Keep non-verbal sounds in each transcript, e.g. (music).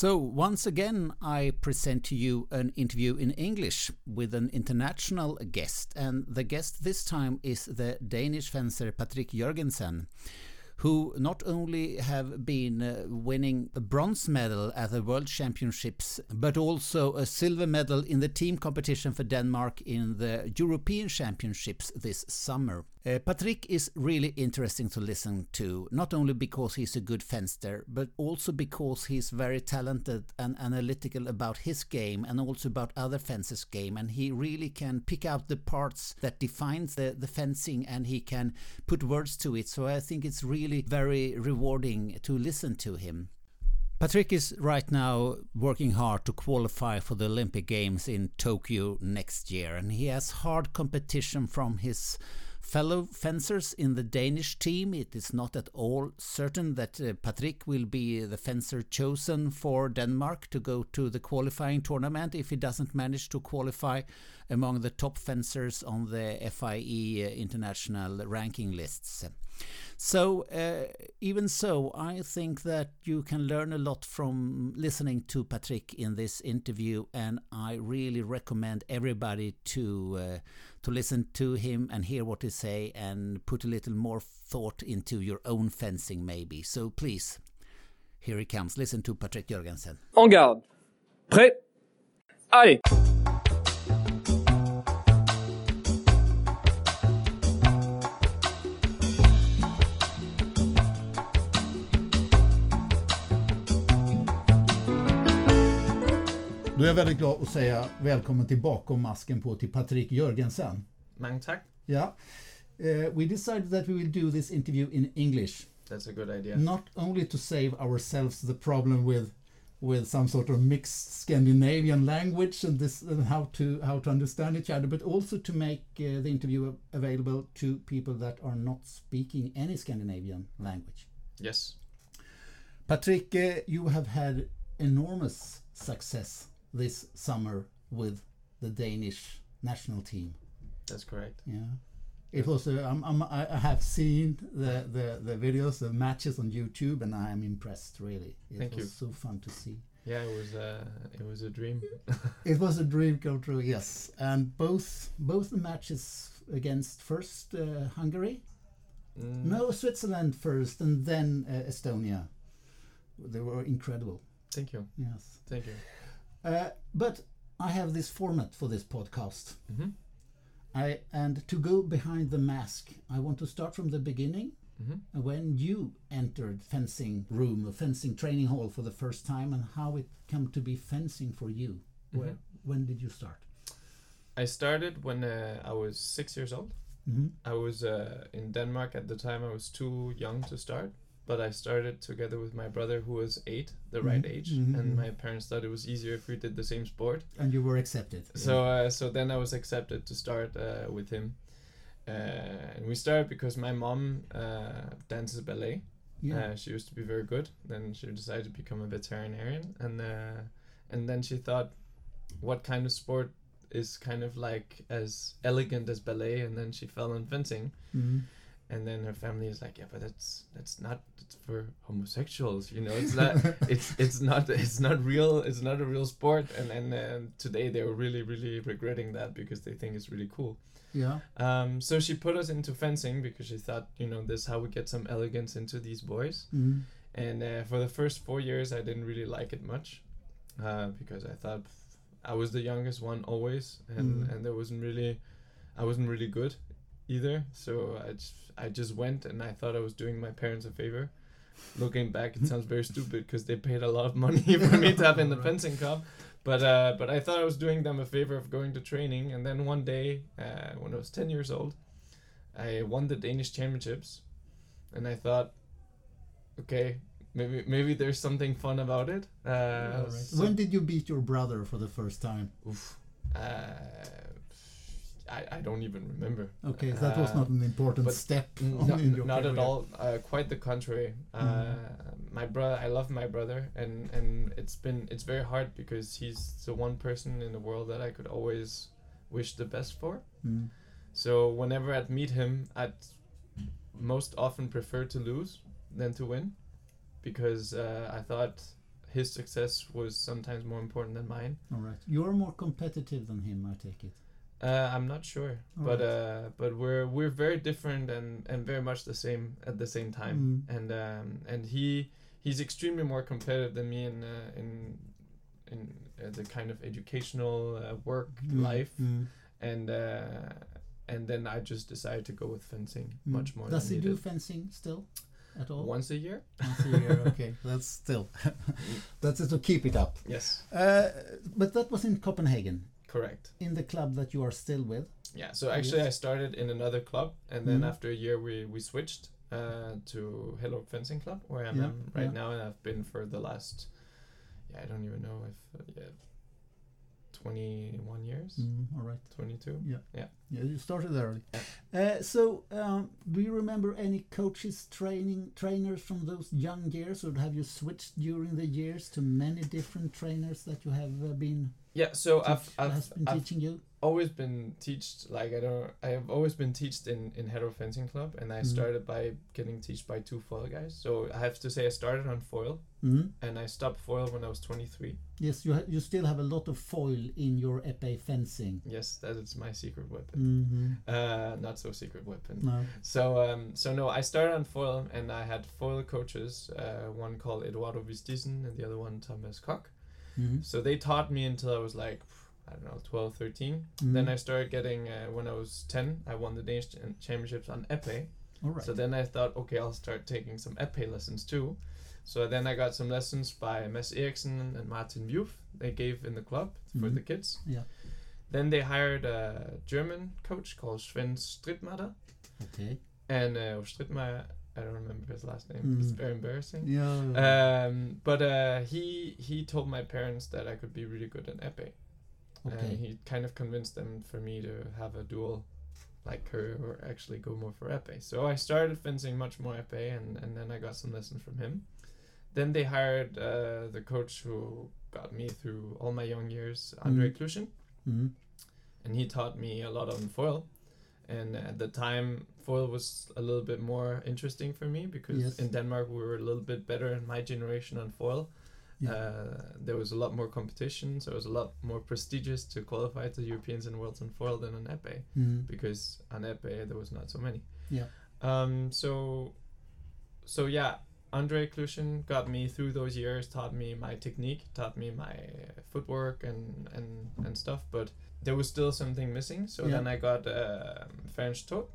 So, once again, I present to you an interview in English with an international guest. And the guest this time is the Danish fencer Patrick Jørgensen who not only have been uh, winning a bronze medal at the World Championships, but also a silver medal in the team competition for Denmark in the European Championships this summer. Uh, Patrick is really interesting to listen to, not only because he's a good fencer, but also because he's very talented and analytical about his game and also about other fencers' game. And he really can pick out the parts that defines the, the fencing and he can put words to it. So I think it's really very rewarding to listen to him. Patrick is right now working hard to qualify for the Olympic Games in Tokyo next year, and he has hard competition from his fellow fencers in the Danish team. It is not at all certain that uh, Patrick will be the fencer chosen for Denmark to go to the qualifying tournament if he doesn't manage to qualify among the top fencers on the FIE uh, international ranking lists. So, uh, even so, I think that you can learn a lot from listening to Patrick in this interview, and I really recommend everybody to uh, to listen to him and hear what he say and put a little more thought into your own fencing, maybe. So, please, here he comes. Listen to Patrick Jørgensen. En garde. Prêt. Allez. Då är jag väldigt glad att säga välkommen till bakom masken på till Patrik Jörgensen. Mange tak. Yeah. Uh, we decided that we will do this interview in English. That's a good idea. Not only to save ourselves the problem with with some sort of mixed Scandinavian language and this and how to how to understand each other, but also to make uh, the interview available to people that are not speaking any Scandinavian language. Yes. Patrick, uh, you have had enormous success this summer with the Danish national team. That's correct. Yeah. It was. Uh, I'm, I'm, I have seen the, the, the videos, the matches on YouTube, and I am impressed. Really, it Thank was you. so fun to see. Yeah, it was uh, it was a dream. (laughs) It was a dream come true. Yes, and both both the matches against first uh, Hungary, Mm, no Switzerland first, and then uh, Estonia. They were incredible. Thank you. Yes. Thank you. Uh, but I have this format for this podcast. Mhm. I and to go behind the mask, I want to start from the beginning. Mhm. uh, When you entered fencing room, a fencing training hall for the first time, and how it came to be fencing for you. Where, when did you start? I started when uh, I was six years old. Mm-hmm. I was uh, in Denmark at the time. I was too young to start, but I started together with my brother, who was eight, the right Mhm, age, mhm, and my parents thought it was easier if we did the same sport. And you were accepted. So uh, so then I was accepted to start uh, with him, uh, and we started because my mom uh, dances ballet. yeah. Uh, she used to be very good. Then she decided to become a veterinarian, and uh, and then she thought, what kind of sport is kind of like as elegant as ballet? And then she fell in fencing, Mhm. And then her family is like, yeah, but that's that's not it's for homosexuals, you know. It's not (laughs) it's it's not it's not real. It's not a real sport. And and today they were really really regretting that because they think it's really cool. yeah. Um, so she put us into fencing because she thought, you know, this is how we get some elegance into these boys. Mhm. And uh, for the first four years, I didn't really like it much uh, because I thought I was the youngest one always, and Mm. and there wasn't really, I wasn't really good either. So I just, I just went, and I thought I was doing my parents a favor. Looking back, it sounds very stupid because they paid a lot of money (laughs) for me to have in the (laughs) fencing club. But uh, but I thought I was doing them a favor of going to training, and then one day uh, when I was ten years old, I won the Danish championships, and I thought, okay, maybe maybe there's something fun about it. Uh, All right. so- when did you beat your brother for the first time? Oof. Uh, I, I don't even remember. Okay, that was not an important but step. No- in your not at all. Uh, quite the contrary. Uh, Mhm. My brother, I love my brother, and and it's been it's very hard because he's the one person in the world that I could always wish the best for. Mm. So whenever I'd meet him, I'd most often prefer to lose than to win, because uh, I thought his success was sometimes more important than mine. All right. You're more competitive than him, I take it. Uh, I'm not sure, All but right. uh, but we're we're very different and, and very much the same at the same time. Mm. And um, and he he's extremely more competitive than me in uh, in in uh, the kind of educational uh, work Mm, life. mm, And uh, and then I just decided to go with fencing mm. much more. Does than he he do fencing still at all? once a year? Once a year. (laughs) Okay, that's still (laughs) that's to keep it up. Yes, Uh, but that was in Copenhagen, correct. in the club that you are still with. Yeah. So actually. I started in another club, and then Mhm. after a year, we we switched uh, to Hellerup Fencing Club, where I'm Yeah, um, right yeah. now, and I've been for the last. Yeah, I don't even know if uh, yeah. Twenty one years, Mm, all right. twenty two. Yeah, Yeah. yeah you started early. Uh, so, um, do you remember any coaches, training trainers from those young years, or have you switched during the years to many different trainers that you have uh, been Yeah. So I've I've, been I've teaching you? always been taught like I don't I have always been teached in in Hellerup Fencing Club, and I Mhm. started by getting taught by two foil guys. So I have to say I started on foil, Mm. and I stopped foil when I was twenty three. Yes, you ha- you still have a lot of foil in your epee fencing. Yes, that is my secret weapon. Mm-hmm. Uh, not so secret weapon. No. So um, so no, I started on foil, and I had foil coaches. Uh, one called Eduardo Vistisen, and the other one Thomas Koch. Mm-hmm. So they taught me until I was like I don't know 12, 13. Mm. Then I started getting uh, when I was ten. I won the Danish Ch- championships on epee. All right. So then I thought, okay, I'll start taking some epee lessons too. So then I got some lessons by Mads Eriksen and Martin Wuf. They gave in the club for Mhm. the kids. Yeah. Then they hired a German coach called Sven Strittmatter. okay. And uh, Strittmatter, I don't remember his last name. Mm. It's very embarrassing. Yeah. Um, but uh, he he told my parents that I could be really good at epee. okay. And he kind of convinced them for me to have a dual like career or actually go more for epee. So I started fencing much more epee and, and then I got some lessons from him. Then they hired uh, the coach who got me through all my young years, Andre Mhm. Klushin, Mhm. and he taught me a lot on foil. And at the time, foil was a little bit more interesting for me because Yes. in Denmark we were a little bit better in my generation on foil. Yeah. Uh, there was a lot more competition, so it was a lot more prestigious to qualify to Europeans and Worlds on foil than on epee Mhm. because on epee there was not so many. Yeah. Um. So. So yeah, Andre Klushin got me through those years, taught me my technique, taught me my footwork and and and stuff. But there was still something missing. So Yeah. then I got um, Ferenc Tot,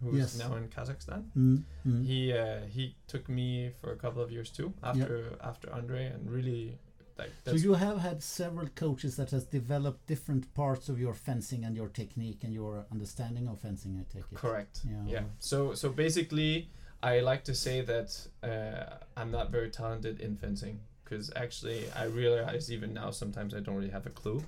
who's Yes. now in Kazakhstan. Mhm. Mhm. He uh, he took me for a couple of years too after after Andre and really like So you have had several coaches that has developed different parts of your fencing and your technique and your understanding of fencing. I take it. correct. Yeah. Yeah. So so basically, I like to say that uh, I'm not very talented in fencing because actually I realize even now sometimes I don't really have a clue.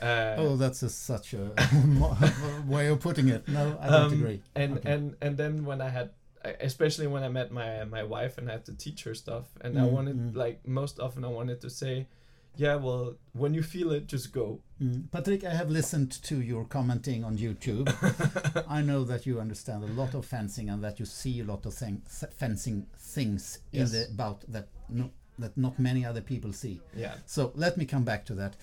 Uh, Oh, that's a, such a (laughs) (laughs) way of putting it. No, I don't um, agree. And Okay. and and then when I had, especially when I met my my wife and I had to teach her stuff, and I Mm, wanted mm. like most often I wanted to say, yeah, well, when you feel it, just go. Mm. Patrick, I have listened to your commenting on YouTube. (laughs) I know that you understand a lot of fencing and that you see a lot of thing, fencing things in the bout that no, that not many other people see. Yeah. So let me come back to that.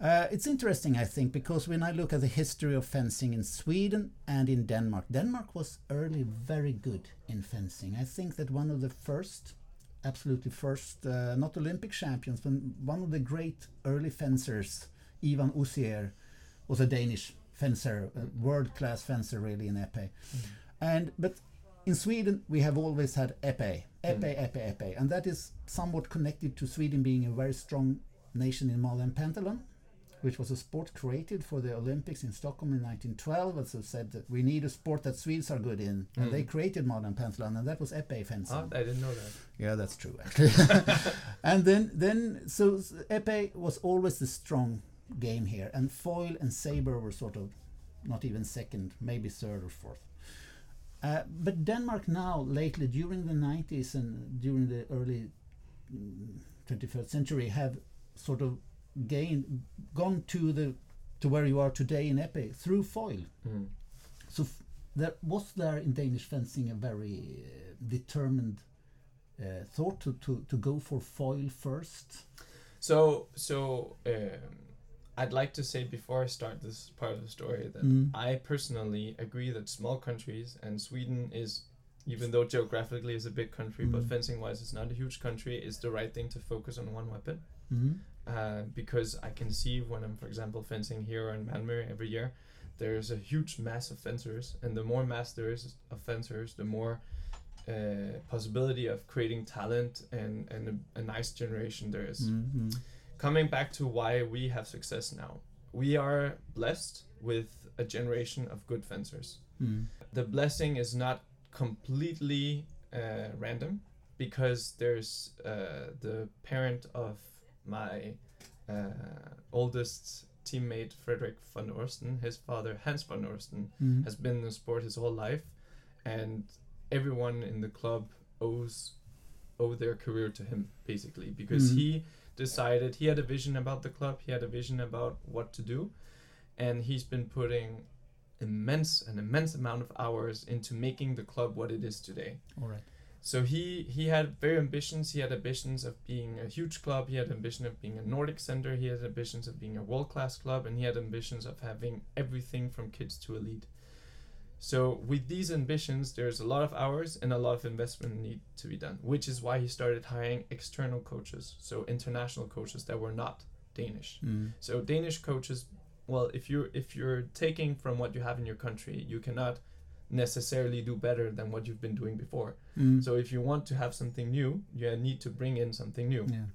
Uh, it's interesting, I think, because when I look at the history of fencing in Sweden and in Denmark, Denmark was early very good in fencing. I think that one of the first, absolutely first, uh, not Olympic champions, but one of the great early fencers, Ivan Osiier, was a Danish fencer, a world-class fencer, really in epee. And but in Sweden we have always had epee, epee, epee, epee, and that is somewhat connected to Sweden being a very strong nation in modern pentathlon, which was a sport created for the Olympics in Stockholm in 1912. As I said, that we need a sport that Swedes are good in, and Mm. they created modern pentathlon, and that was epee fencing. Oh, I didn't know that. Yeah, that's true actually. (laughs) and then then so epee was always the strong game here, and foil and saber were sort of not even second, maybe third or fourth. Uh, but Denmark now lately during the 90s and during the early mm, 21st century have sort of gained gone to the to where you are today in epee through foil. Mm. So f- there was there in Danish fencing a very uh, determined uh, thought to, to, to go for foil first? So so um, I'd like to say before I start this part of the story that Mm. I personally agree that small countries and Sweden is even though geographically is a big country but Mm. fencing wise it's not a huge country is the right thing to focus on one weapon Mm. Uh, because I can see when I'm for example fencing here in Malmö every year there's a huge mass of fencers and the more mass there is of fencers the more uh, possibility of creating talent and, and a, a nice generation there is Mm. coming back to why we have success now we are blessed with a generation of good fencers Mm. the blessing is not completely uh, random because there's uh, the parent of my uh, oldest teammate Frederick von Osten his father Hans von Osten Mm. has been in the sport his whole life and everyone in the club owes owe their career to him basically because Mhm. he decided he had a vision about the club he had a vision about what to do and he's been putting immense an immense amount of hours into making the club what it is today All right. So he he had very ambitions. He had ambitions of being a huge club. He had ambition of being a Nordic center. He had ambitions of being a world class club, and he had ambitions of having everything from kids to elite. So with these ambitions, there's a lot of hours and a lot of investment need to be done, which is why he started hiring external coaches, so international coaches that were not Danish. Mm. So Danish coaches, well, if you're if you're taking from what you have in your country, you cannot necessarily do better than what you've been doing before. Mm. So if you want to have something new, you need to bring in something new. yeah.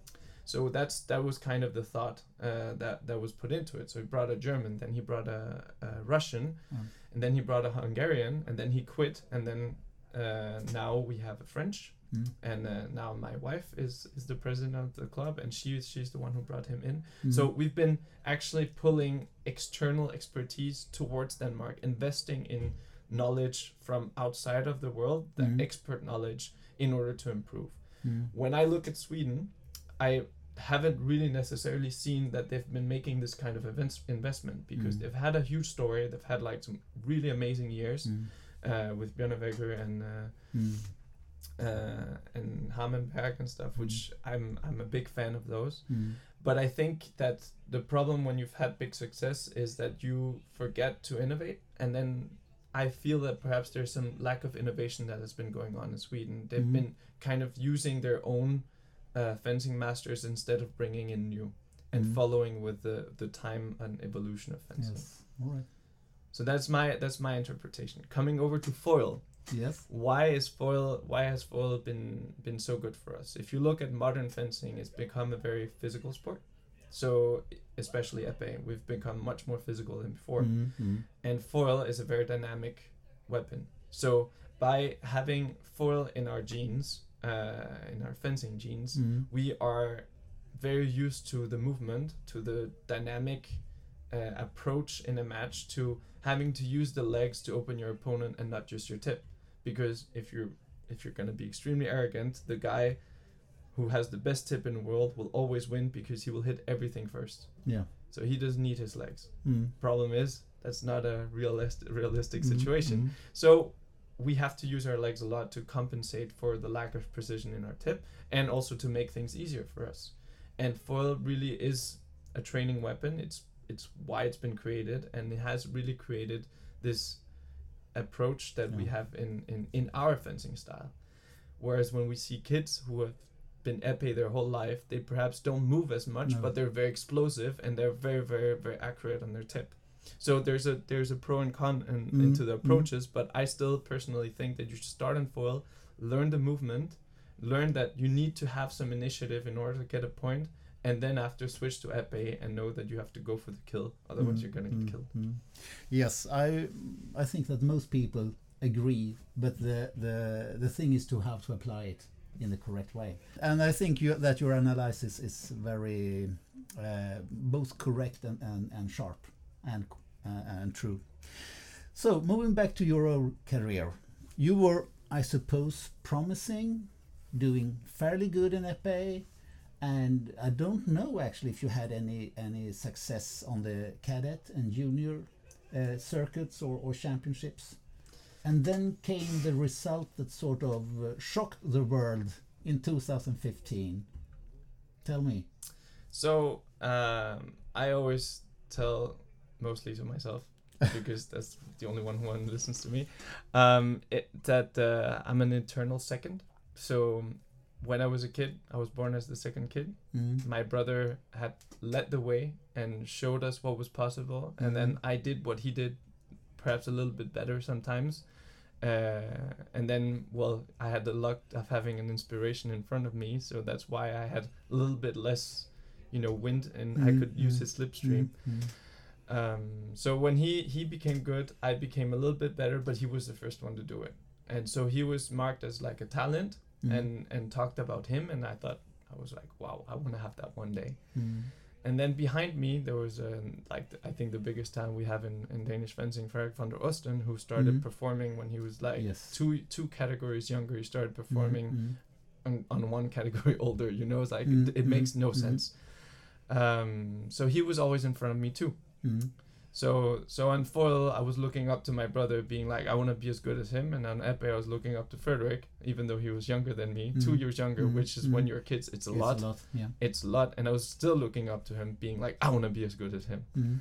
So that's that was kind of the thought uh, that that was put into it. So he brought a German, then he brought a, a Russian, Mm. and then he brought a Hungarian, and then he quit, and then uh, now we have a French, Mm. and uh, now my wife is is the president of the club, and she she's the one who brought him in. Mm. So we've been actually pulling external expertise towards Denmark, investing in knowledge from outside of the world, the Mhm. expert knowledge, in order to improve. Mm. When I look at Sweden, I haven't really necessarily seen that they've been making this kind of events investment because Mm. they've had a huge story. They've had like some really amazing years Mm. uh, with Björn Weger and uh, Mm. uh, and Harmenberg and stuff, which I'm I'm a big fan of those. Mm. But I think that the problem when you've had big success is that you forget to innovate, and then I feel that perhaps there's some lack of innovation that has been going on in Sweden. They've Mhm. been kind of using their own uh, fencing masters instead of bringing in new and Mhm. following with the the time and evolution of fencing. Yes. All right. So that's my that's my interpretation. Coming over to foil, Yes. why is foil why has foil been been so good for us if you look at modern fencing it's become a very physical sport so especially epee we've become much more physical than before Mm. Mm. and foil is a very dynamic weapon so by having foil in our genes uh, in our fencing genes Mm. we are very used to the movement, to the dynamic uh, approach in a match, to having to use the legs to open your opponent and not just your tip. Because if you're if you're gonna be extremely arrogant, the guy who has the best tip in the world will always win because he will hit everything first. Yeah. So he doesn't need his legs. Mm. Problem is that's not a realistic realistic Mm. situation. Mm. So we have to use our legs a lot to compensate for the lack of precision in our tip and also to make things easier for us. And foil really is a training weapon. It's it's why it's been created and it has really created this approach that we have in, in, in our fencing style. Whereas when we see kids who have been epee their whole life, they perhaps don't move as much, No. but they're very explosive and they're very, very, very accurate on their tip. So there's a there's a pro and con in, Mhm, into the mhm. approaches, but I still personally think that you should start in foil, learn the movement, learn that you need to have some initiative in order to get a point, and then after switch to epee and know that you have to go for the kill, otherwise Mm, you're gonna get killed. mm. Yes, I I think that most people agree, but the the the thing is to have to apply it in the correct way. And I think you, that your analysis is very uh, both correct and, and, and sharp and uh, and true. So moving back to your career, you were, I suppose, promising, doing fairly good in epee, and I don't know actually if you had any any success on the cadet and junior uh, circuits or, or championships. And then came the result that sort of uh, shocked the world in 2015? Tell me. So um, I always tell mostly to myself (laughs) because that's the only one who listens to me. Um, it, that uh, I'm an eternal second. So when I was a kid, I was born as the second kid. Mm. My brother had led the way and showed us what was possible, and then I did what he did, perhaps a little bit better sometimes. Uh, and then, well, I had the luck of having an inspiration in front of me, so that's why I had a little bit less, you know, wind, and I Mm, could use mm, his slipstream. Mm. Um, so when he he became good, I became a little bit better, but he was the first one to do it, and so he was marked as like a talent, Mm. and and talked about him, and I thought I was like, wow, I want to have that one day. And then behind me there was a like I think the biggest talent we have in, in Danish fencing, Frederik von der Osten, who started Mhm. performing when he was like yes. two two categories younger. He started performing Mm. on, on one category (laughs) older. You know, it's like Mm, it, it mm, makes no mm. sense. Um, so he was always in front of me too. Mm. So so on foil, I was looking up to my brother, being like, I want to be as good as him. And on epee, I was looking up to Frederick, even though he was younger than me, two Mhm. years younger, Mhm. which is when Mhm. you're kids, it's a It's lot. a lot. Yeah. It's a lot, and I was still looking up to him, being like, I want to be as good as him. Mm.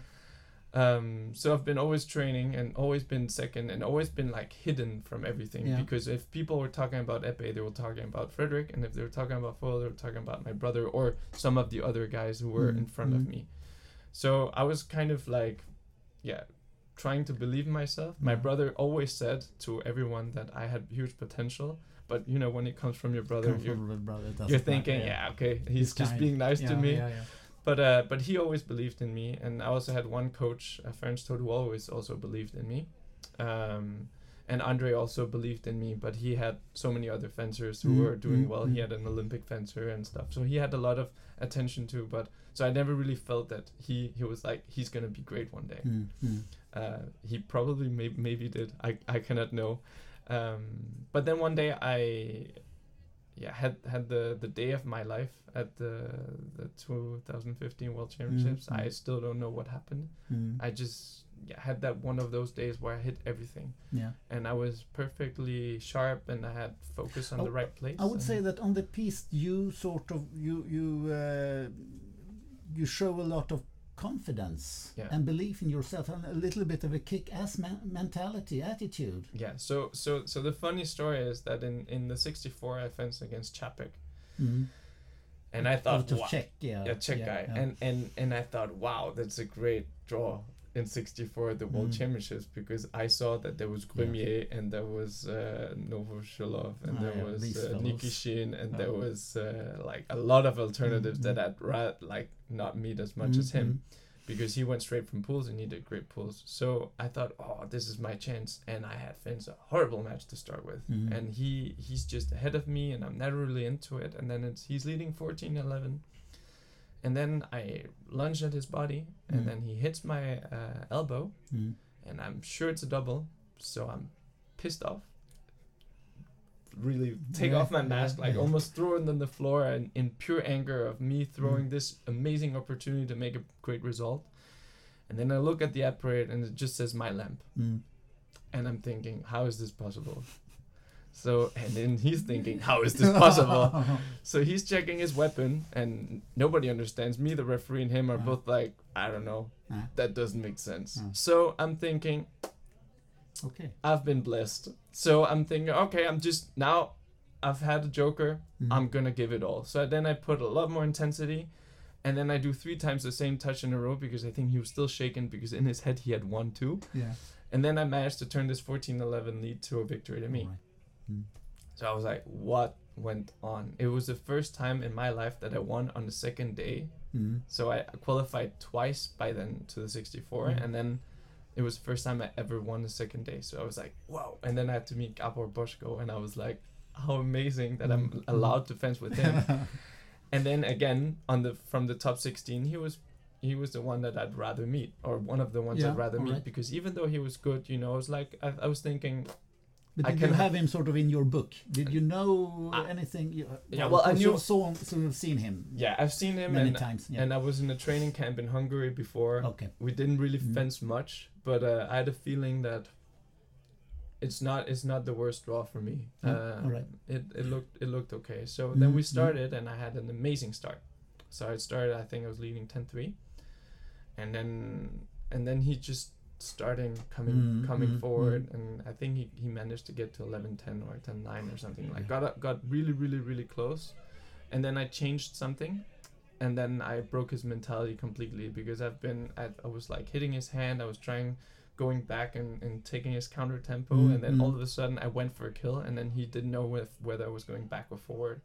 Um, so I've been always training and always been second and always been like hidden from everything Yeah. because if people were talking about epee, they were talking about Frederick, and if they were talking about foil, they were talking about my brother or some of the other guys who were in front of me. So I was kind of like, yeah, trying to believe in myself. My brother always said to everyone that I had huge potential, but you know when it comes from your brother, Come you're, from brother, you're matter, thinking, yeah, okay, he's just kind. being nice to me. Yeah, yeah. But uh, but he always believed in me, and I also had one coach, a French Todd, who always also believed in me. Um, and Andre also believed in me, but he had so many other fencers who Mm, were doing mm, well. mm. He had an Olympic fencer and stuff, so he had a lot of attention too. But so I never really felt that he he was like he's gonna be great one day. Mm. Mm. Uh, he probably may- maybe did. I I cannot know. Um, but then one day I, yeah, had had the the day of my life at the the 2015 World Championships. mm. I still don't know what happened. I just had that one of those days where I hit everything, yeah. and I was perfectly sharp, and I had focus on Oh, the right place. I would say that on the piece you sort of you you uh, you show a lot of confidence Yeah. and belief in yourself and a little bit of a kick-ass mentality attitude. Yeah. So so so the funny story is that in in the 64 I fenced against Chapek, Mm. and I thought wow, check, yeah, Czech guy, yeah. and and and I thought, wow, that's a great draw in '64 at the World Mm. Championships because I saw that there was Grumier and there was uh, Novosjolov and Ah, there yeah, was uh. Nikishin and Yeah. there was uh, like a lot of alternatives Mm, that I'd like not meet as much as Mm, him because he went straight from pools and he did great pools. So I thought, oh, this is my chance, and I had Finn's a horrible match to start with, Mhm. and he he's just ahead of me, and I'm not really into it. And then it's he's leading 14-11, and then I lunge at his body, and Mm. then he hits my uh, elbow, Mm. and I'm sure it's a double, so I'm pissed off. Really take Yeah, off my yeah, mask, like yeah. almost throw it on the floor, and in pure anger of me Mm. throwing this amazing opportunity to make a great result. And then I look at the app parade, and it just says my lamp, Mm. and I'm thinking, how is this possible? So, and then he's thinking, how is this possible? (laughs) So he's checking his weapon, and nobody understands. Me, the referee, and him are Uh. both like, I don't know, Uh. that doesn't make sense. Uh. So I'm thinking, okay. I've been blessed. So I'm thinking, okay, I'm just now, I've had a joker, Mm. I'm gonna give it all. So then I put a lot more intensity, and then I do three times the same touch in a row because I think he was still shaken because in his head he had one two, yeah. and then I managed to turn this 14-11 lead to a victory to me. Mm. So I was like, what went on? It was the first time in my life that I won on the second day. Mm. So I qualified twice by then to the 64, Mhm. and then it was the first time I ever won the second day. So I was like, wow. And then I had to meet Gábor Boczkó, and I was like, how amazing that I'm Mhm. allowed to fence with him. (laughs) and then again, on the from the top 16, he was he was the one that I'd rather meet, or one of the ones Yeah, I'd rather meet, alright. because even though he was good, you know, I was like, I, I was thinking, But I did can you have him sort of in your book? Did you know I- anything? You, Yeah, well, I knew- you've saw, sort of seen him yeah, I've seen him, many and times. Yeah. and I was in a training camp in Hungary before. okay. We didn't really Mm. fence much, but uh, I had a feeling that it's not it's not the worst draw for me. Mm, Uh, all right. It it looked it looked okay. So Mhm, then we mhm. started, and I had an amazing start. So I started. I think I was leading 10-3. and then and then he just starting coming Mm, coming mm, forward, and I think he, he managed to get to 11-10 or 10-9 or something like. Got up, got really really really close, and then I changed something. And then I broke his mentality completely because I've been, I, I was like hitting his hand. I was trying going back and, and taking his counter tempo Mm, and then mm. all of a sudden I went for a kill and then he didn't know if, whether I was going back or forward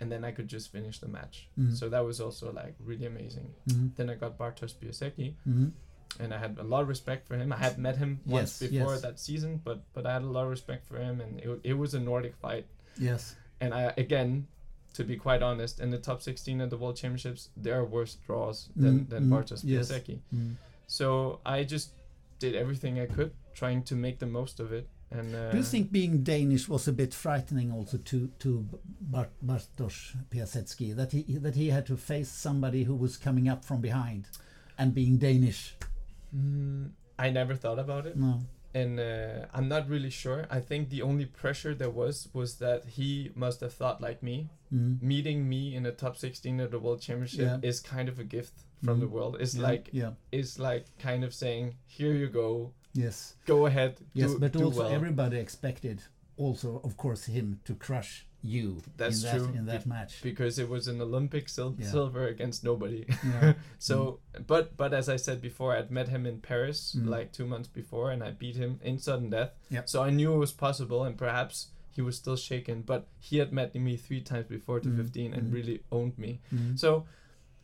and then I could just finish the match. Mm. So that was also like really amazing. Then I got Bartosz Piasecki Mhm. And I had a lot of respect for him. I had met him once Yes, before yes. that season, but but I had a lot of respect for him and it, it was a Nordic fight. Yes. And I again, to be quite honest, in the top 16 of the World Championships, there are worse draws than, Mm, than mm, Bartosz yes. Mm. So I just did everything I could, trying to make the most of it. And uh, Do you think being Danish was a bit frightening also to to Bart, Bartosz Piasecki that he that he had to face somebody who was coming up from behind and being Danish? Mm, I never thought about it, No. and uh, I'm not really sure. I think the only pressure there was was that he must have thought like me. Mm. Meeting me in the top 16 of the World Championship Yeah. is kind of a gift from Mhm. the world. It's Yeah, like yeah, it's like kind of saying, "Here you go, yes, go ahead, yes. do, but do also well." everybody expected, also of course, him to crush you That's in that true. in that match. because it was an Olympic sil- Yeah. silver against nobody. Yeah. (laughs) So, but but as I said before, I'd met him in Paris Mm. like two months before, and I beat him in sudden death. Yep. So I knew it was possible, and perhaps he was still shaken. But he had met me three times before to Mm, 15 and mm. really owned me. Mm. So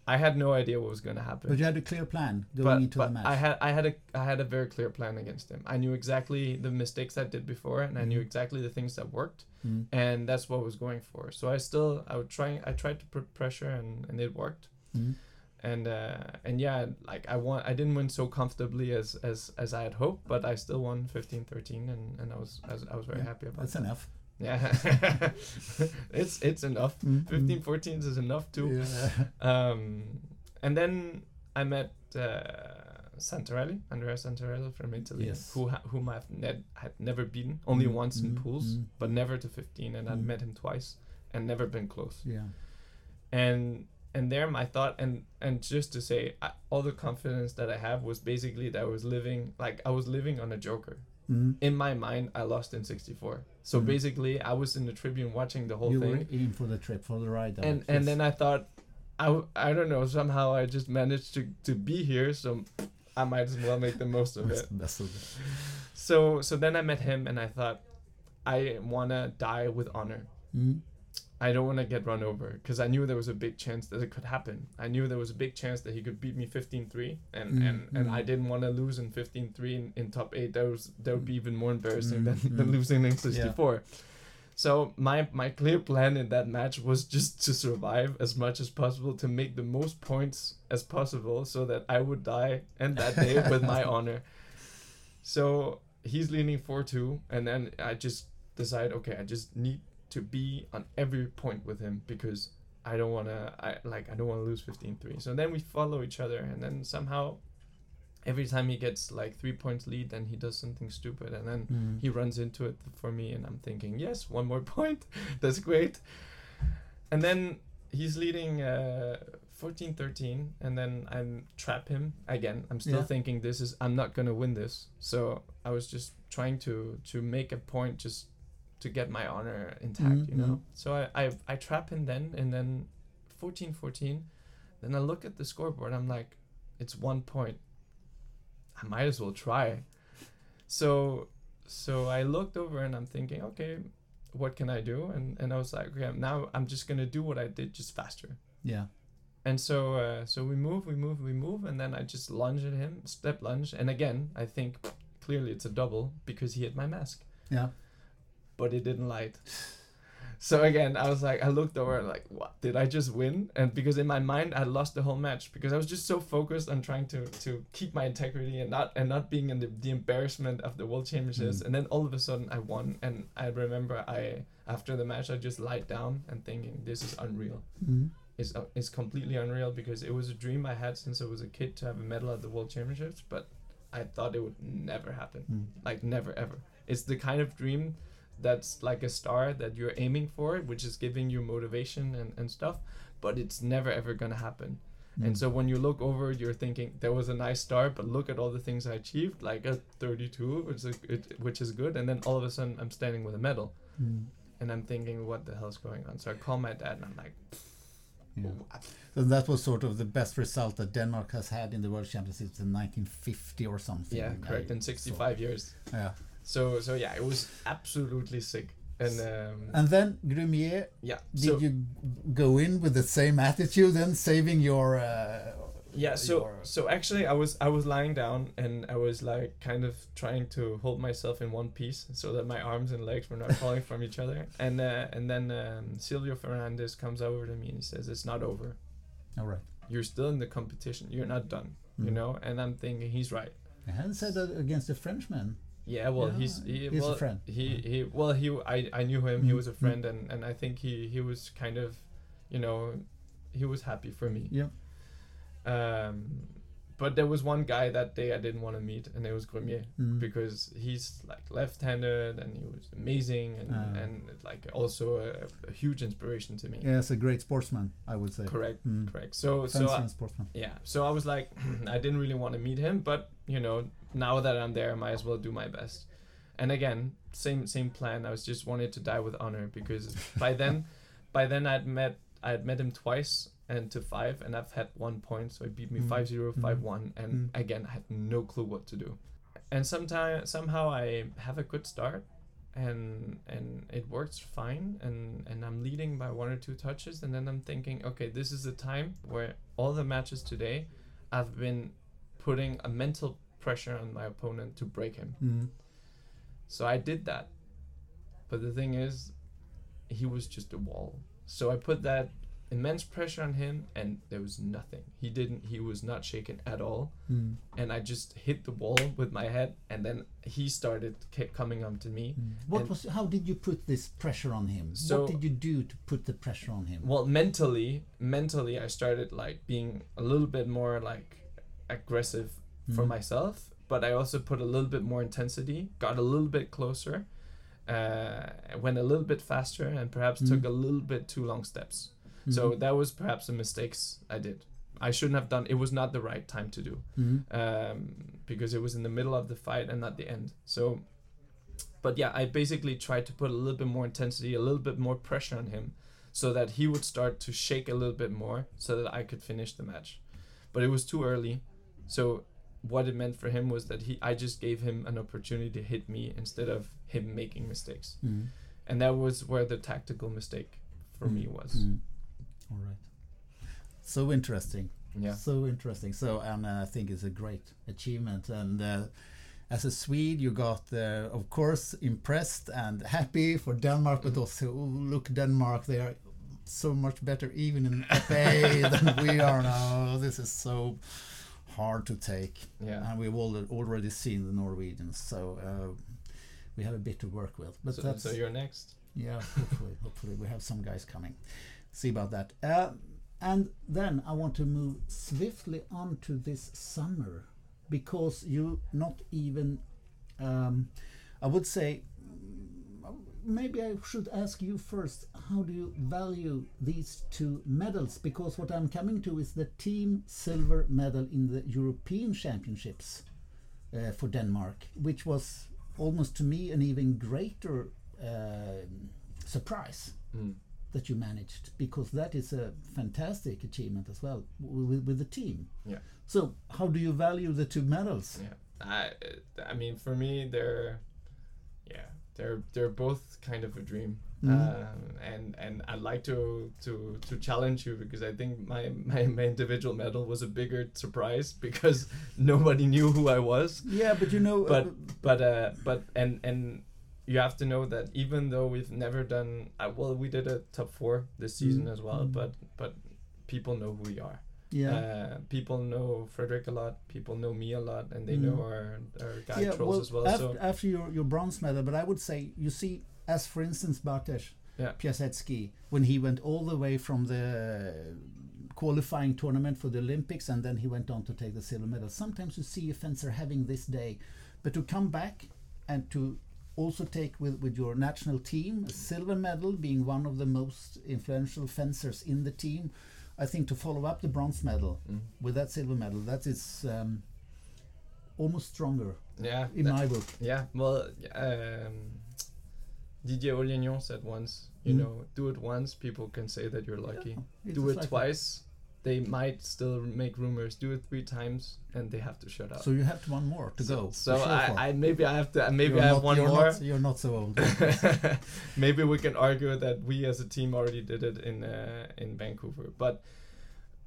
I had no idea what was going to happen. But you had a clear plan going but, into but the match. I had I had a I had a very clear plan against him. I knew exactly the mistakes I did before, and I knew Mhm. exactly the things that worked, Mm. and that's what I was going for. So I still I would try I tried to put pressure, and and it worked Mm. and uh, and yeah like i won i didn't win so comfortably as as as i had hoped but i still won 15-13 and and i was I was, I was very Yeah, happy about That's that enough. Yeah (laughs) it's it's enough Mm, 15 14 is enough too Yeah. um and then i met uh santarelli andrea santarelli from italy Yes. who ha- whom i've ne- had never beaten only Mm, once in mm, pools mm. but never to 15 and i'd Mm. met him twice and never been close yeah. and and there my thought and and just to say I, all the confidence that i have was basically that i was living like i was living on a joker Mm. in my mind i lost in 64 so Mm. basically i was in the tribune watching the whole You thing were in for the trip, for the ride. and and then i thought I, w- I don't know somehow i just managed to to be here so i might as well make the most of (laughs) it Best- best of it. so so then i met him and i thought i want to die with honor Mm. I don't want to get run over because I knew there was a big chance that it could happen. I knew there was a big chance that he could beat me 15-3 and Mm, and, and mm. I didn't want to lose in 15-3 in, in top 8. That was that would be even more embarrassing Mm, than, (laughs) than mm. losing in 64. So my my clear plan in that match was just to survive as much as possible to make the most points as possible so that I would die and that day (laughs) with my honor. So he's leaning 4-2 and then I just decide okay, I just need to be on every point with him because I don't want to I like I don't want to lose 15-3. So then we follow each other and then somehow every time he gets like 3 points lead then he does something stupid and then Mm. he runs into it for me and i'm thinking yes one more (laughs) point that's great and then he's leading uh 14 13 and then i'm trap him again i'm still Yeah. thinking this is i'm not gonna win this so i was just trying to to make a point just to get my honor intact Mm, you know mm. so I, I i trap him then and then 14 14 then i look at the scoreboard i'm like it's one point i might as well try so so I looked over and I'm thinking, okay, what can I do? And and I was like, okay, now I'm just gonna do what I did, just faster. Yeah. And so uh, so we move, we move, we move, and then I just lunge at him, step lunge, and again I think clearly it's a double because he hit my mask, Yeah. But it didn't light. So again, I was like, I looked over and like, what? Did I just win? And because in my mind, I lost the whole match because I was just so focused on trying to to keep my integrity and not and not being in the, the embarrassment of the world championships. Mm. And then all of a sudden, I won. And I remember I after the match, I just lied down and thinking, this is unreal. Mm. It's uh, it's completely unreal because it was a dream I had since I was a kid to have a medal at the world championships, but I thought it would never happen. Mm. Like never ever. It's the kind of dream that's like a star that you're aiming for, which is giving you motivation and, and stuff, but it's never ever gonna happen. And Mm. so when you look over, you're thinking there was a nice start, but look at all the things I achieved, like a 32, which is it, which is good, and then all of a sudden I'm standing with a medal, Mm. and I'm thinking, what the hell's going on? So I call my dad, and I'm like, Yeah. That was sort of the best result that Denmark has had in the World Championships in 1950 or something. yeah, correct, I in saw. 65 years. Yeah. So so yeah, it was absolutely sick, and um, And then Grumier, yeah, did so you go in with the same attitude and saving your? Uh, yeah, so your- so actually, I was I was lying down, and I was like kind of trying to hold myself in one piece so that my arms and legs were not (laughs) falling from each other, and uh, and then um, Silvio Fernandez comes over to me and he says, "It's not over. all right. You're still in the competition. You're not done." You Mm. know, and I'm thinking he's right. I hadn't said that against the Frenchman. Yeah, well, Yeah, he's he, he's a well, friend. He he well he I, I knew him. He Mm, was a mm. friend, and and I think he he was kind of, you know, he was happy for me. Yeah. Um, but there was one guy that day I didn't want to meet, and it was Grumier Mm. because he's like left-handed and he was amazing and Ah. and like also a, a huge inspiration to me. Yeah, it's a great sportsman, I would say. Correct, Mm. correct. So so I, sportsman. yeah, so I was like, (clears throat) I didn't really want to meet him, but you know, now that I'm there, I might as well do my best. And again, same same plan. I was just wanted to die with honor because by then, by then I'd met I had met him twice and to five, and I've had one point, so he beat me Mm. 5-0, Mm. 5-1, and Mm. again I had no clue what to do. And sometime somehow I have a good start, and and it works fine, and and I'm leading by one or two touches, and then I'm thinking, okay, this is the time where all the matches today, I've been putting a mental pressure on my opponent to break him. Mm. So I did that. But the thing is, he was just a wall. So I put that immense pressure on him, and there was nothing. He didn't. He was not shaken at all. Mm. And I just hit the wall with my head, and then he started kept coming up to me. Mm. What was? How did you put this pressure on him? So- what did you do to put the pressure on him? Well, mentally, mentally, I started like being a little bit more like aggressive for Mm. myself, but I also put a little bit more intensity, got a little bit closer, uh, went a little bit faster, and perhaps Mm. took a little bit too long steps. So Mhm. that was perhaps the mistakes I did. I shouldn't have done. It was not the right time to do Mhm. um, because it was in the middle of the fight and not the end. So, but yeah, I basically tried to put a little bit more intensity, a little bit more pressure on him, so that he would start to shake a little bit more, so that I could finish the match. But it was too early, so what it meant for him was that he, I just gave him an opportunity to hit me instead of him making mistakes, Mm. and that was where the tactical mistake for me was. All right. So interesting. Yeah. So interesting. So, and uh, I think it's a great achievement. And uh, as a Swede, you got, uh, of course, impressed and happy for Denmark, but also oh, look, Denmark, they are so much better even in FA (laughs) than we are now. This is so hard to take. Yeah. And we've all, already seen the Norwegians, so uh, we have a bit to work with. But So, that's so you're next. yeah, hopefully, hopefully we have some guys coming. See about that. Uh, and then I want to move swiftly on to this summer because you not even, um, I would say, maybe I should ask you first. How do you value these two medals? Because what I'm coming to is the team silver medal in the European Championships uh, for Denmark, which was almost to me an even greater uh, surprise Mm. That you managed because that is a fantastic achievement as well with, with the team. Yeah. So how do you value the two medals? Yeah, I I mean for me they're yeah they're they're both kind of a dream. Mhm. Um, and and I'd like to to to challenge you because I think my, my my individual medal was a bigger surprise because (laughs) nobody knew who I was. Yeah, but you know, But uh, but uh but and and you have to know that even though we've never done uh, well we did a top four this season Mm. as well Mm. but but people know who we are yeah. uh, people know Frederick a lot. People know me a lot, and they Mm. know our, our guy yeah, trolls well, as well. after, so after your, your bronze medal, but I would say you see, as for instance, Bartosz Yeah. Piasecki, when he went all the way from the qualifying tournament for the Olympics and then he went on to take the silver medal. Sometimes you see a fencer having this day, but to come back and to also take with, with your national team a silver medal, being one of the most influential fencers in the team. I think to follow up the bronze medal Mm. with that silver medal, that is um, almost stronger Yeah. in my book. Yeah, well, um, Didier Olignon said once, you Mm. know, do it once, people can say that you're lucky. It's do it like twice, they might still make rumors. Do it three times, and they have to shut up. So you have one more to so, go. So sure. I, I maybe I have to maybe You're I have not- one you're more. Not, you're not so old. (laughs) maybe we can argue that we as a team already did it in uh, in Vancouver, but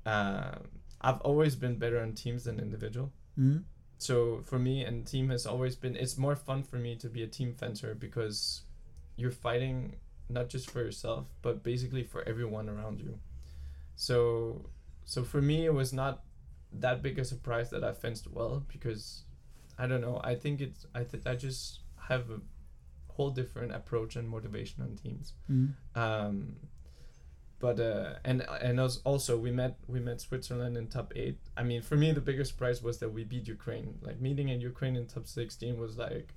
uh, I've always been better on teams than individual. Mm. So for me, and team has always been. It's more fun for me to be a team fencer because you're fighting not just for yourself, but basically for everyone around you. So so for me, it was not that big a surprise that I fenced well because I don't know. I think it's I th- I just have a whole different approach and motivation on teams. Mm. Um, but uh, and and als- also we met we met Switzerland in top eight. I mean, for me, the biggest surprise was that we beat Ukraine. Like meeting in Ukraine in top sixteen was like,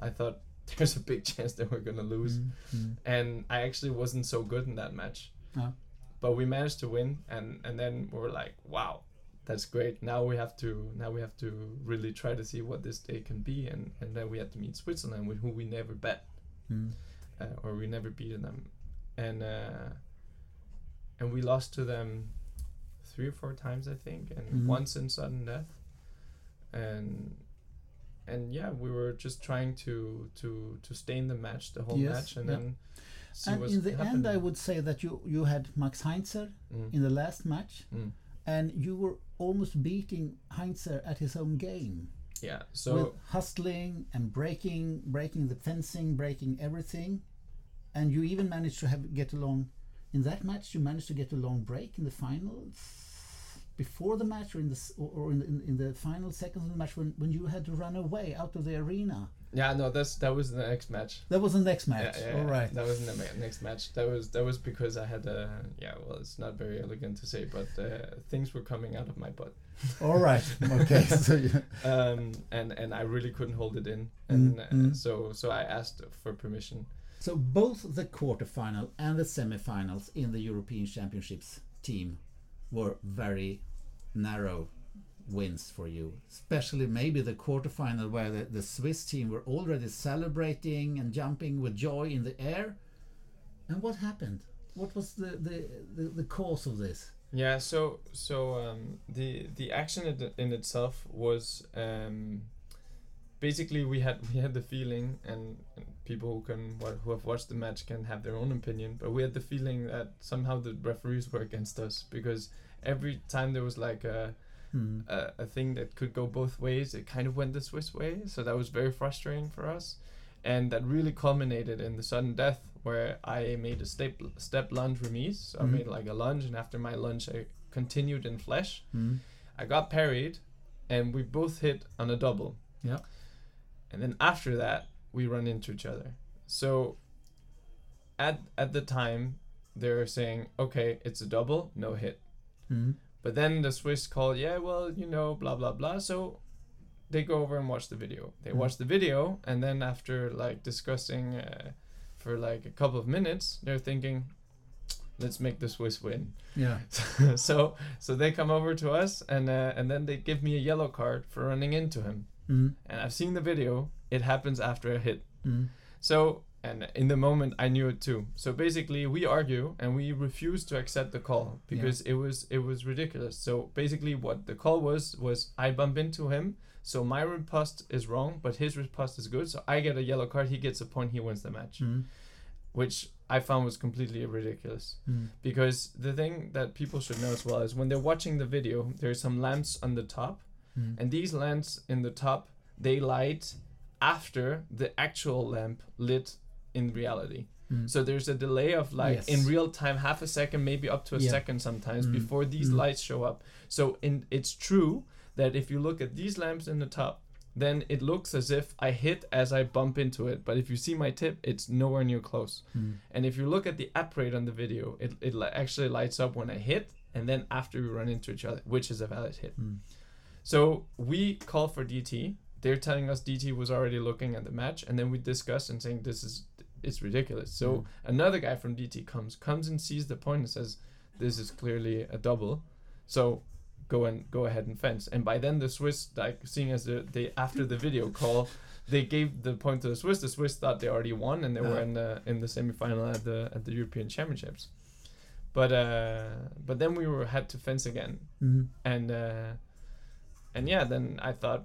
I thought (laughs) there's a big chance that we're gonna lose, Mm. Mm. and I actually wasn't so good in that match. Ah. But we managed to win, and and then we were like, wow, that's great. Now we have to now we have to really try to see what this day can be, and and then we had to meet Switzerland, with who we never bet Mm. uh, or we never beaten them, and uh, and we lost to them three or four times I think, and Mhm. once in sudden death, and and yeah, we were just trying to to to stay in the match the whole Yes, match, and yeah. then And in the end, I would say that you you had Max Heinzer Mm, in the last match, mm. and you were almost beating Heinzer at his own game yeah, so with hustling and breaking, breaking the fencing, breaking everything, and you even managed to have get along. In that match, you managed to get a long break in the finals before the match, or in the or, in, the, in, in the final seconds of the match when, when you had to run away out of the arena. Yeah, no, that's that was the next match. That was the next match. Yeah, yeah, All yeah. right. That was the ma- next match. That was that was because I had a yeah. Well, it's not very elegant to say, but uh, things were coming out of my butt. (laughs) All right. Okay. (laughs) so you, um, and and I really couldn't hold it in, and Mm, uh, mm. so so I asked for permission. So both the quarterfinal and the semifinals in the European Championships team were very narrow wins for you. Especially maybe the quarterfinal where the, the Swiss team were already celebrating and jumping with joy in the air. And what happened? What was the, the, the, the cause of this? Yeah. So so um, the the action in, itself was um, basically we had we had the feeling, and, and people who can who have watched the match can have their own opinion, but we had the feeling that somehow the referees were against us because every time there was like a Hmm. a, a thing that could go both ways. It kind of went the Swiss way, so that was very frustrating for us, and that really culminated in the sudden death where I made a step step lunge remise. So Mhm. I made like a lunge, and after my lunge, I continued in flèche. Hmm. I got parried, and we both hit on a double. Yeah. And then after that, we run into each other. So at at the time, they're saying, okay, it's a double, no hit. Hmm. But then the Swiss call, yeah, well, you know, blah blah blah. So they go over and watch the video. They Mm. watch the video, and then after like discussing uh, for like a couple of minutes, they're thinking, let's make the Swiss win. Yeah. (laughs) so so they come over to us, and uh, and then they give me a yellow card for running into him. Hmm. And I've seen the video. It happens after a hit. Hmm. So, and in the moment, I knew it too. So basically, we argue and we refuse to accept the call because it was it was ridiculous. So basically, what the call was was I bump into him. So my riposte is wrong, but his riposte is good. So I get a yellow card. He gets a point. He wins the match, Hmm. which I found was completely ridiculous. Hmm. Because the thing that people should know as well is when they're watching the video, there's some lamps on the top, Hmm. and these lamps in the top they light after the actual lamp lit in reality. Hmm. So there's a delay of like Yes. in real time, half a second, maybe up to a Yeah. second sometimes Mm. before these Mm. lights show up. So in it's true that if you look at these lamps in the top, then it looks as if I hit as I bump into it. But if you see my tip, it's nowhere near close. Hmm. And if you look at the app rate on the video, it, it li- actually lights up when I hit and then after we run into each other, which is a valid hit. Hmm. So we call for DT. they're telling us DT was already looking at the match, and then we discuss and saying this is it's ridiculous. So another guy from DT comes comes and sees the point and says this is clearly a double, so go and go ahead and fence. And by then the Swiss like seeing as the they after the video call. They gave the point to the Swiss. The Swiss thought they already won, and they were in the in the semifinal at the at the European Championships. But uh, but then we were had to fence again, Mhm. and uh, and yeah, then I thought,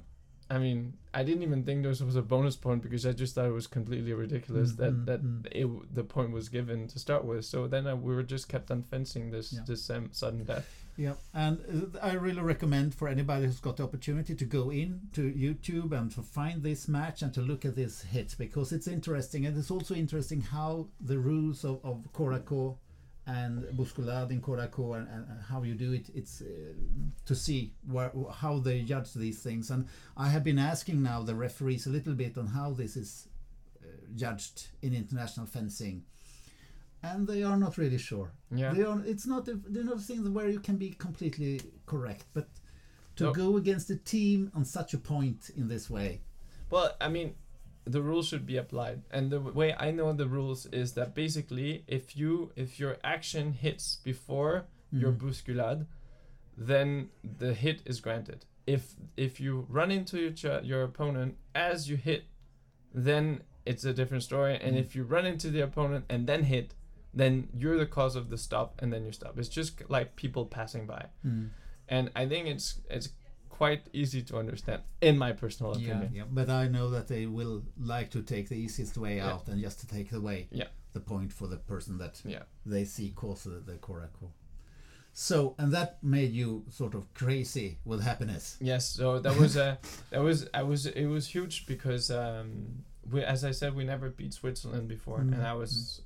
I mean, I didn't even think this was a bonus point because I just thought it was completely ridiculous Mm, that mm, that mm. it, the point was given to start with. So then uh, we were just kept on fencing this Yeah. this um, sudden death. Yeah, and uh, I really recommend for anybody who's got the opportunity to go in to YouTube and to find this match and to look at this hit because it's interesting and it's also interesting how the rules of, of corps-à-corps and bousculade in corps-à-corps and, and how you do it. It's uh, to see where, how they judge these things. And I have been asking now the referees a little bit on how this is uh, judged in international fencing. And they are not really sure. Yeah. They are, it's not they're not things where you can be completely correct, but to No. go against a team on such a point in this way. Well, I mean, the rules should be applied, and the way I know the rules is that basically, if you if your action hits before your Mhm. bousculade, then the hit is granted. If if you run into your ch- your opponent as you hit, then it's a different story. And Mm. if you run into the opponent and then hit, then you're the cause of the stop, and then you stop. It's just like people passing by, and I think it's it's quite easy to understand in my personal opinion. yeah, but I know that they will like to take the easiest way Yeah. out and just to take away Yeah. the point for the person that Yeah. they see cause the, the corps-à-corps. So, and that made you sort of crazy with happiness. Yes, so that was a (laughs) that was I was it was huge because um we as I said we never beat Switzerland before Mm. and I was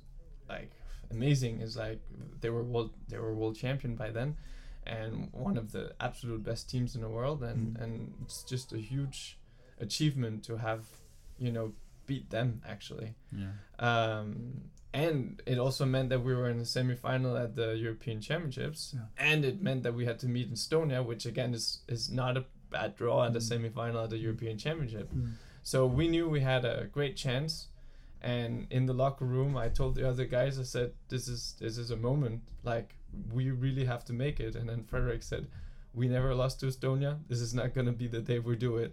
like amazing is like they were world they were world champion by then and one of the absolute best teams in the world and Mm. and it's just a huge achievement to have you know beat them actually Yeah. um, and it also meant that we were in the semi-final at the European Championships, Yeah. and it meant that we had to meet in Estonia, which again is is not a bad draw at the Mm. semi-final at the European Championship. Mm. So we knew we had a great chance, and in the locker room, I told the other guys, I said, "This is this is a moment. Like we really have to make it." And then Frederick said, "We never lost to Estonia. This is not gonna be the day we do it."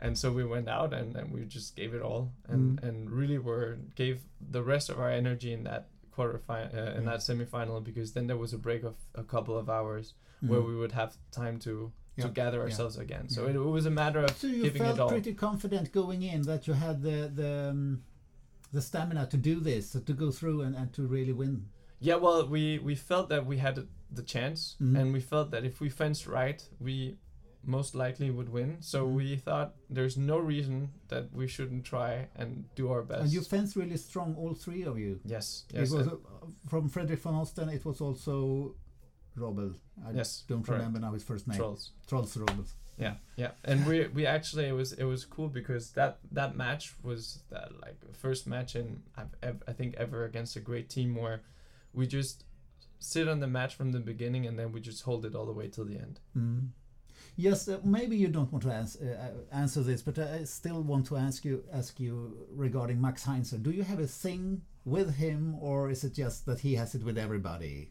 And so we went out and, and we just gave it all and, Mm. and really were gave the rest of our energy in that quarter uh, in Yeah. that semifinal because then there was a break of a couple of hours where Mm. we would have time to to Yeah, gather yeah, ourselves again. So yeah. it, it was a matter of So you giving it felt all. pretty confident going in that you had the the um, the stamina to do this, to go through and, and to really win. Yeah, well, we we felt that we had the chance, Mhm. and we felt that if we fenced right, we most likely would win. So Mhm. we thought there's no reason that we shouldn't try and do our best. And you fenced really strong, all three of you. yes, yes, it was uh, from Frederick von Osten. It was also Robl. I Yes, don't correct. remember now his first name. trolls. Troels Robl. Yeah, yeah, and we we actually it was it was cool because that that match was that like first match in I've ever, I think ever against a great team where we just sit on the match from the beginning and then we just hold it all the way till the end. Mm. Yes, uh, maybe you don't want to ans- uh, uh, answer this, but I still want to ask you ask you regarding Max Heinzer. Do you have a thing with him, or is it just that he has it with everybody?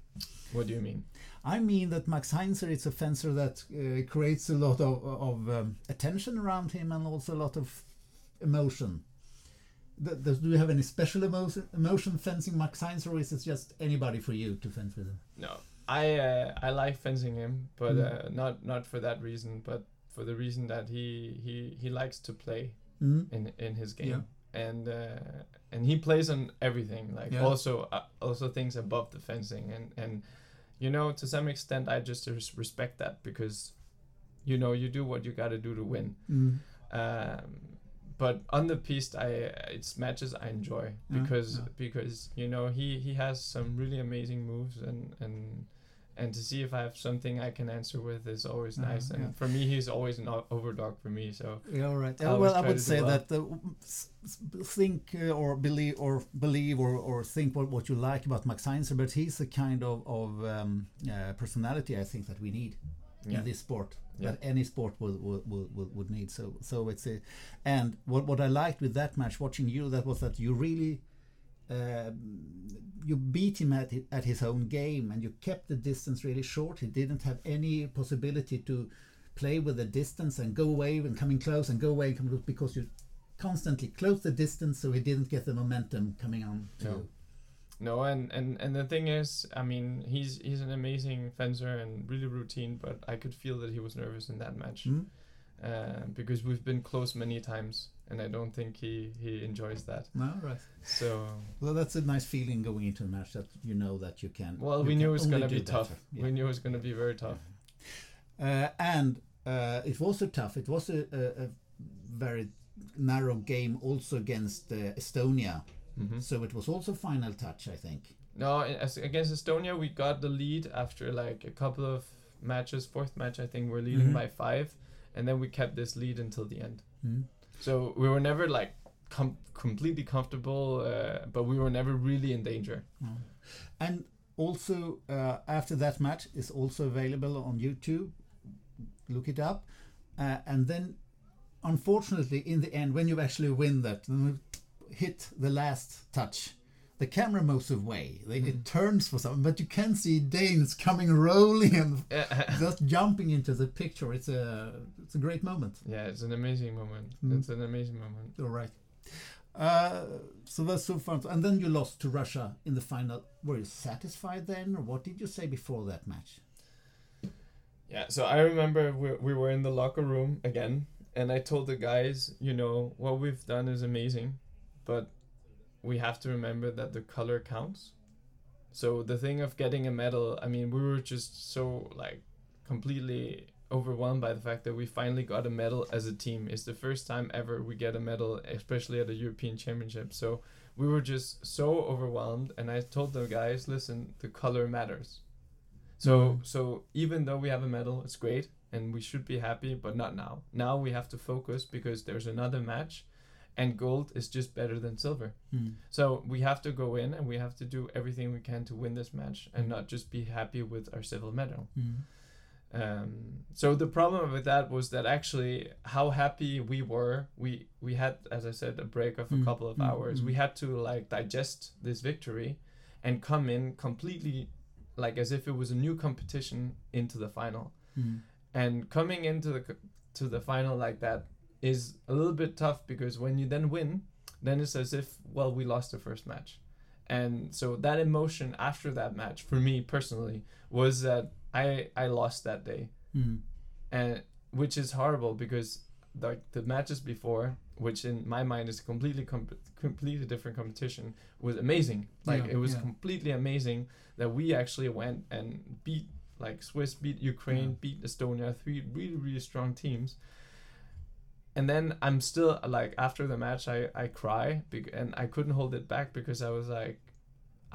What do you mean? I mean that Max Heinzer is a fencer that uh, creates a lot of, of um, attention around him and also a lot of emotion. Th- does- do you have any special emotion, emotion fencing Max Heinzer, or is it just anybody for you to fence with him? No, I uh, I like fencing him, but Mm. uh, not not for that reason, but for the reason that he he he likes to play Mm. in in his game, Yeah. and uh, and he plays on everything, like Yeah. also uh, also things above the fencing, and and you know to some extent I just res- respect that because you know you do what you got to do to win. Mm. Um, but on the piste, I it's matches I enjoy Yeah, because yeah. because you know he he has some really amazing moves and and and to see if I have something I can answer with is always Yeah, nice. And yeah. for me, he's always an o- overdog for me. So Yeah, all right. I Uh, well, I would say well. that uh, s- s- think uh, or believe or believe or, or think what, what you like about Max Heinzer, but he's the kind of of um, uh, personality I think that we need yeah, in this sport. Yeah. that any sport would would, would, would would need. So so it's a, and what what I liked with that match, watching you, that was that you really. Um, you beat him at, at his own game and you kept the distance really short. He didn't have any possibility to play with the distance and go away and coming close and go away and come close because you constantly close the distance so he didn't get the momentum coming on to No. you. No, and, and, and the thing is, I mean, he's he's an amazing fencer and really routine, but I could feel that he was nervous in that match Hmm? uh, because we've been close many times, and I don't think he, he enjoys that. No, right. So, Well, that's a nice feeling going into a match that you know that you can. well, you we knew it was gonna be tough. Yeah. We knew it was gonna be very tough. Uh, and uh, it was a tough. It was a, a, a very narrow game also against uh, Estonia. hmm So it was also final touch, I think. No, as against Estonia, we got the lead after like a couple of matches. Fourth match, I think, we're leading Mhm. by five, and then we kept this lead until the end. Hmm? So we were never like com- completely comfortable, uh, but we were never really in danger. And also uh, after that match is also available on YouTube. Look it up, uh, and then unfortunately in the end when you actually win that, hit the last touch. The camera moves away. They, It turns for something, but you can see Danes coming (laughs) rolling and (laughs) just jumping into the picture. It's a it's a great moment. yeah, it's an amazing moment. Mm. It's an amazing moment. All right. Uh, so that's so fun. And then you lost to Russia in the final. Were you satisfied then, or what did you say before that match? Yeah, so I remember we, we were in the locker room again, and I told the guys, you know, what we've done is amazing, but we have to remember that the color counts. So the thing of getting a medal, I mean, we were just so like completely overwhelmed by the fact that we finally got a medal as a team. It's the first time ever we get a medal, especially at a European Championship. So we were just so overwhelmed, and I told the guys, listen, the color matters. So Mhm. so even though we have a medal, it's great and we should be happy, but not now. Now we have to focus because there's another match and gold is just better than silver. So we have to go in and we have to do everything we can to win this match and not just be happy with our silver medal. Um, so the problem with that was that actually how happy we were, we we had, as I said, a break of a Mm, couple of mm, hours. We mm. had to like digest this victory and come in completely like as if it was a new competition into the final. And coming into the to the final like that is a little bit tough because when you then win, then it's as if well we lost the first match. And so that emotion after that match for me personally was that I I lost that day hmm. and which is horrible because like the matches before which in my mind is completely com- completely different competition was amazing like Yeah, it was yeah. completely amazing that we actually went and beat like Swiss beat Ukraine Yeah. beat Estonia three really really strong teams and then I'm still like after the match I I cry bec- and I couldn't hold it back because I was like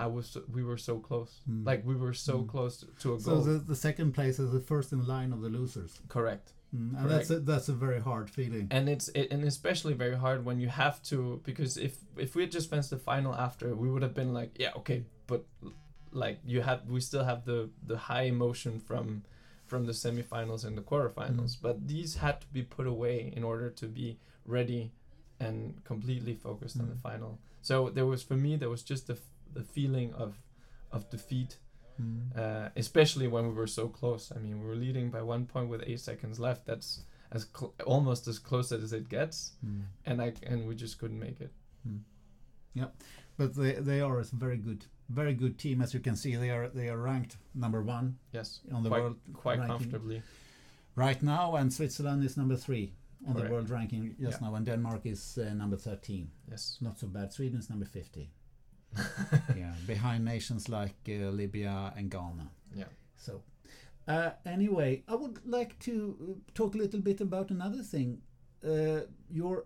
I was so, we were so close Mm. like we were so Mm. close to, a So goal the, the second place is the first in line of the losers, correct mm. and that's a, that's a very hard feeling. and it's it, and especially very hard when you have to because if if we had just fenced the final after we would have been like yeah okay but like you have we still have the the high emotion from from the semifinals and the quarterfinals but these had to be put away in order to be ready and completely focused on the Mm. final so there was for me there was just the f- the feeling of of defeat Mm. uh, especially when we were so close. I mean, we were leading by one point with eight seconds left. That's as cl- almost as close as it gets, Mm. and I and we just couldn't make it. Yeah, but they, they are a very good very good team as you can see they are they are ranked number one Yes, on the quite world quite ranking comfortably. right now and Switzerland is number three on the world ranking just Yeah. now and Denmark is uh, number 13 Yes. not so bad Sweden is number 50 (laughs) yeah behind nations like uh, Libya and Ghana Yeah. so uh, anyway I would like to uh, talk a little bit about another thing uh, your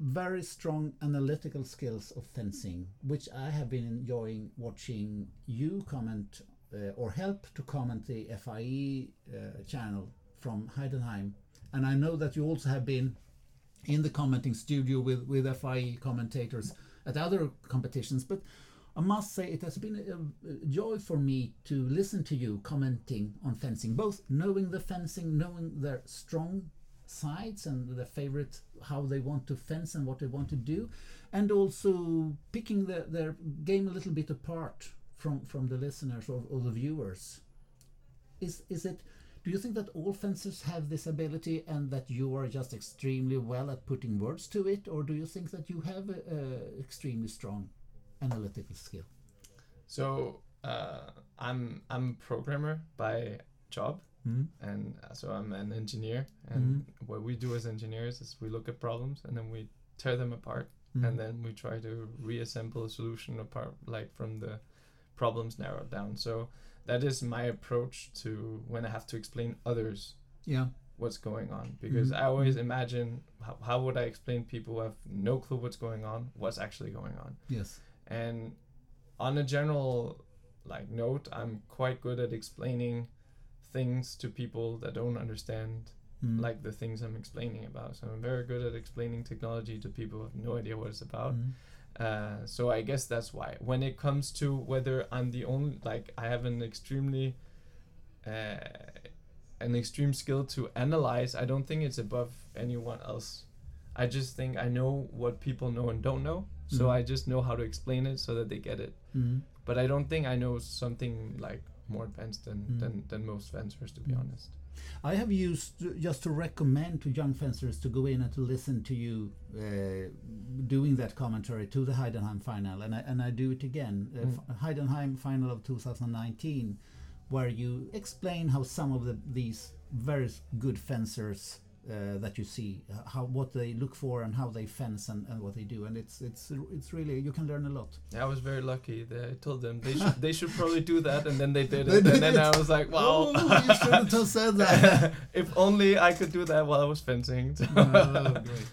very strong analytical skills of fencing which I have been enjoying watching you comment uh, or help to comment the FIE uh, channel from Heidenheim. And I know that you also have been in the commenting studio with with FIE commentators at other competitions but I must say it has been a, a joy for me to listen to you commenting on fencing, both knowing the fencing, knowing their strong sides and their favorite, how they want to fence and what they want to do, and also picking the, their game a little bit apart from, from the listeners or, or the viewers. Is, is it do you think that all fencers have this ability and that you are just extremely well at putting words to it, or do you think that you have a, extremely strong analytical skill? So uh, I'm I'm a programmer by job, mm. and so I'm an engineer. And mm. what we do as engineers is we look at problems and then we tear them apart, mm. and then we try to reassemble a solution apart, like from the problems narrowed down. So that is my approach to when I have to explain others. Yeah. What's going on? Because. I always imagine how, how would I explain people who have no clue what's going on, what's actually going on. Yes. And on a general like note, I'm quite good at explaining things to people that don't understand mm. like the things I'm explaining about. So I'm very good at explaining technology to people who have no idea what it's about. Mm. Uh, so I guess that's why. When it comes to whether I'm the only, like, I have an extremely, uh, an extreme skill to analyze. I don't think it's above anyone else. I just think I know what people know and don't know. So mm-hmm. I just know how to explain it so that they get it. Mm-hmm. But I don't think I know something like more advanced than mm-hmm. than, than most fencers, to be mm. honest. I have used just to recommend to young fencers to go in and to listen to you uh, doing that commentary to the Heidenheim final, and I, and I do it again. Uh, mm. Heidenheim final of 2019, where you explain how some of the, these very good fencers uh, that you see how what they look for and how they fence and, and what they do. And it's it's it's really you can learn a lot. Yeah, i was very lucky. That i told them they should they should probably do that and then they did it. (laughs) And then i was like wow. Oh, you shouldn't have said that. (laughs) If only i could do that while i was fencing. (laughs) Oh, great.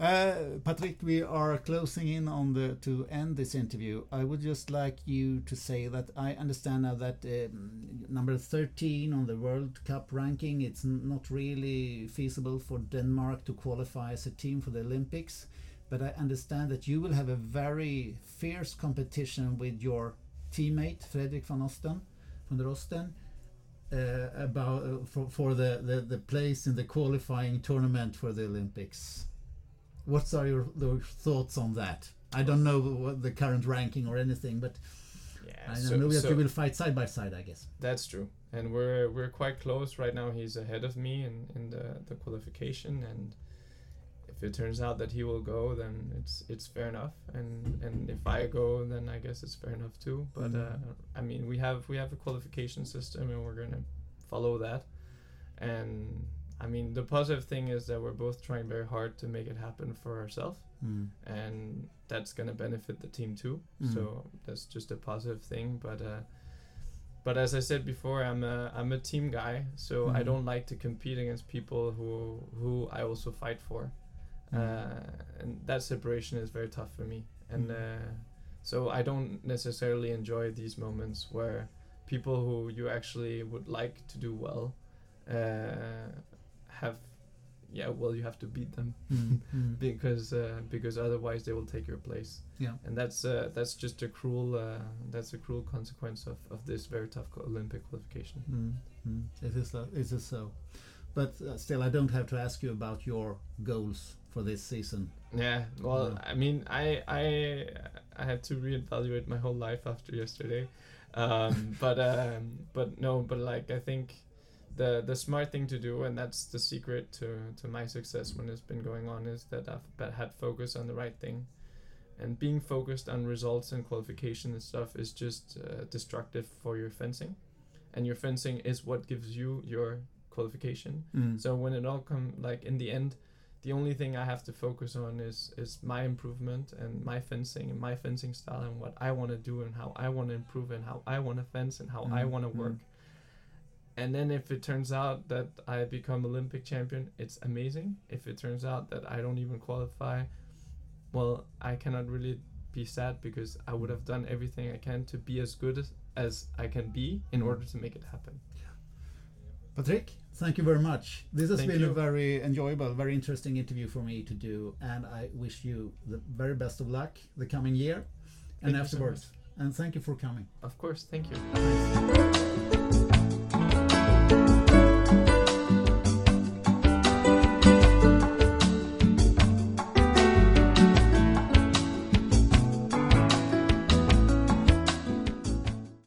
Uh, Patrick, we are closing in on the to end this interview. I would just like you to say that I understand now that um, number 13 on the World Cup ranking, it's not really feasible for Denmark to qualify as a team for the Olympics. But I understand that you will have a very fierce competition with your teammate Fredrik von Osten, von der Osten, uh, about uh, for, for the, the, the place in the qualifying tournament for the Olympics. What are your, your thoughts on that? I don't know what the current ranking or anything, but yeah, I so, know that so you will fight side by side. I guess that's true, and we're we're quite close right now. He's ahead of me in in the the qualification, and if it turns out that he will go, then it's it's fair enough, and and if I go, then I guess it's fair enough too. But mm-hmm. uh, I mean, we have we have a qualification system, and we're gonna follow that, and I mean, the positive thing is that we're both trying very hard to make it happen for ourselves, mm. and that's gonna benefit the team too. Mm. So that's just a positive thing. But uh, but as I said before, I'm a I'm a team guy, so mm. I don't like to compete against people who who I also fight for, mm. uh, and that separation is very tough for me. And mm. uh, so I don't necessarily enjoy these moments where people who you actually would like to do well uh, have yeah well you have to beat them. Mm-hmm. (laughs) because uh, because otherwise they will take your place. Yeah. And that's uh, that's just a cruel uh, that's a cruel consequence of, of this very tough olympic qualification. Mm-hmm. it is uh, it is so. But uh, still i don't have to ask you about your goals for this season. Yeah well i mean i i i had to reevaluate my whole life after yesterday. Um, (laughs) but um, but no but like i think the the smart thing to do, and that's the secret to to my success when it's been going on, is that I've had focus on the right thing, and being focused on results and qualification and stuff is just uh, destructive for your fencing, and your fencing is what gives you your qualification. Mm. So when it all come like in the end, the only thing I have to focus on is is my improvement and my fencing and my fencing style and what I want to do and how I want to improve and how I want to fence and how mm. I want to work. Mm and then if it turns out that I become Olympic champion, it's amazing. If it turns out that I don't even qualify, well, I cannot really be sad because I would have done everything I can to be as good as, as I can be in order to make it happen. Patrick, thank you very much. This has thank been you. a very enjoyable, very interesting interview for me to do, and I wish you the very best of luck the coming year. Thank you so afterwards. and thank you for coming. Of course, thank you. Thanks.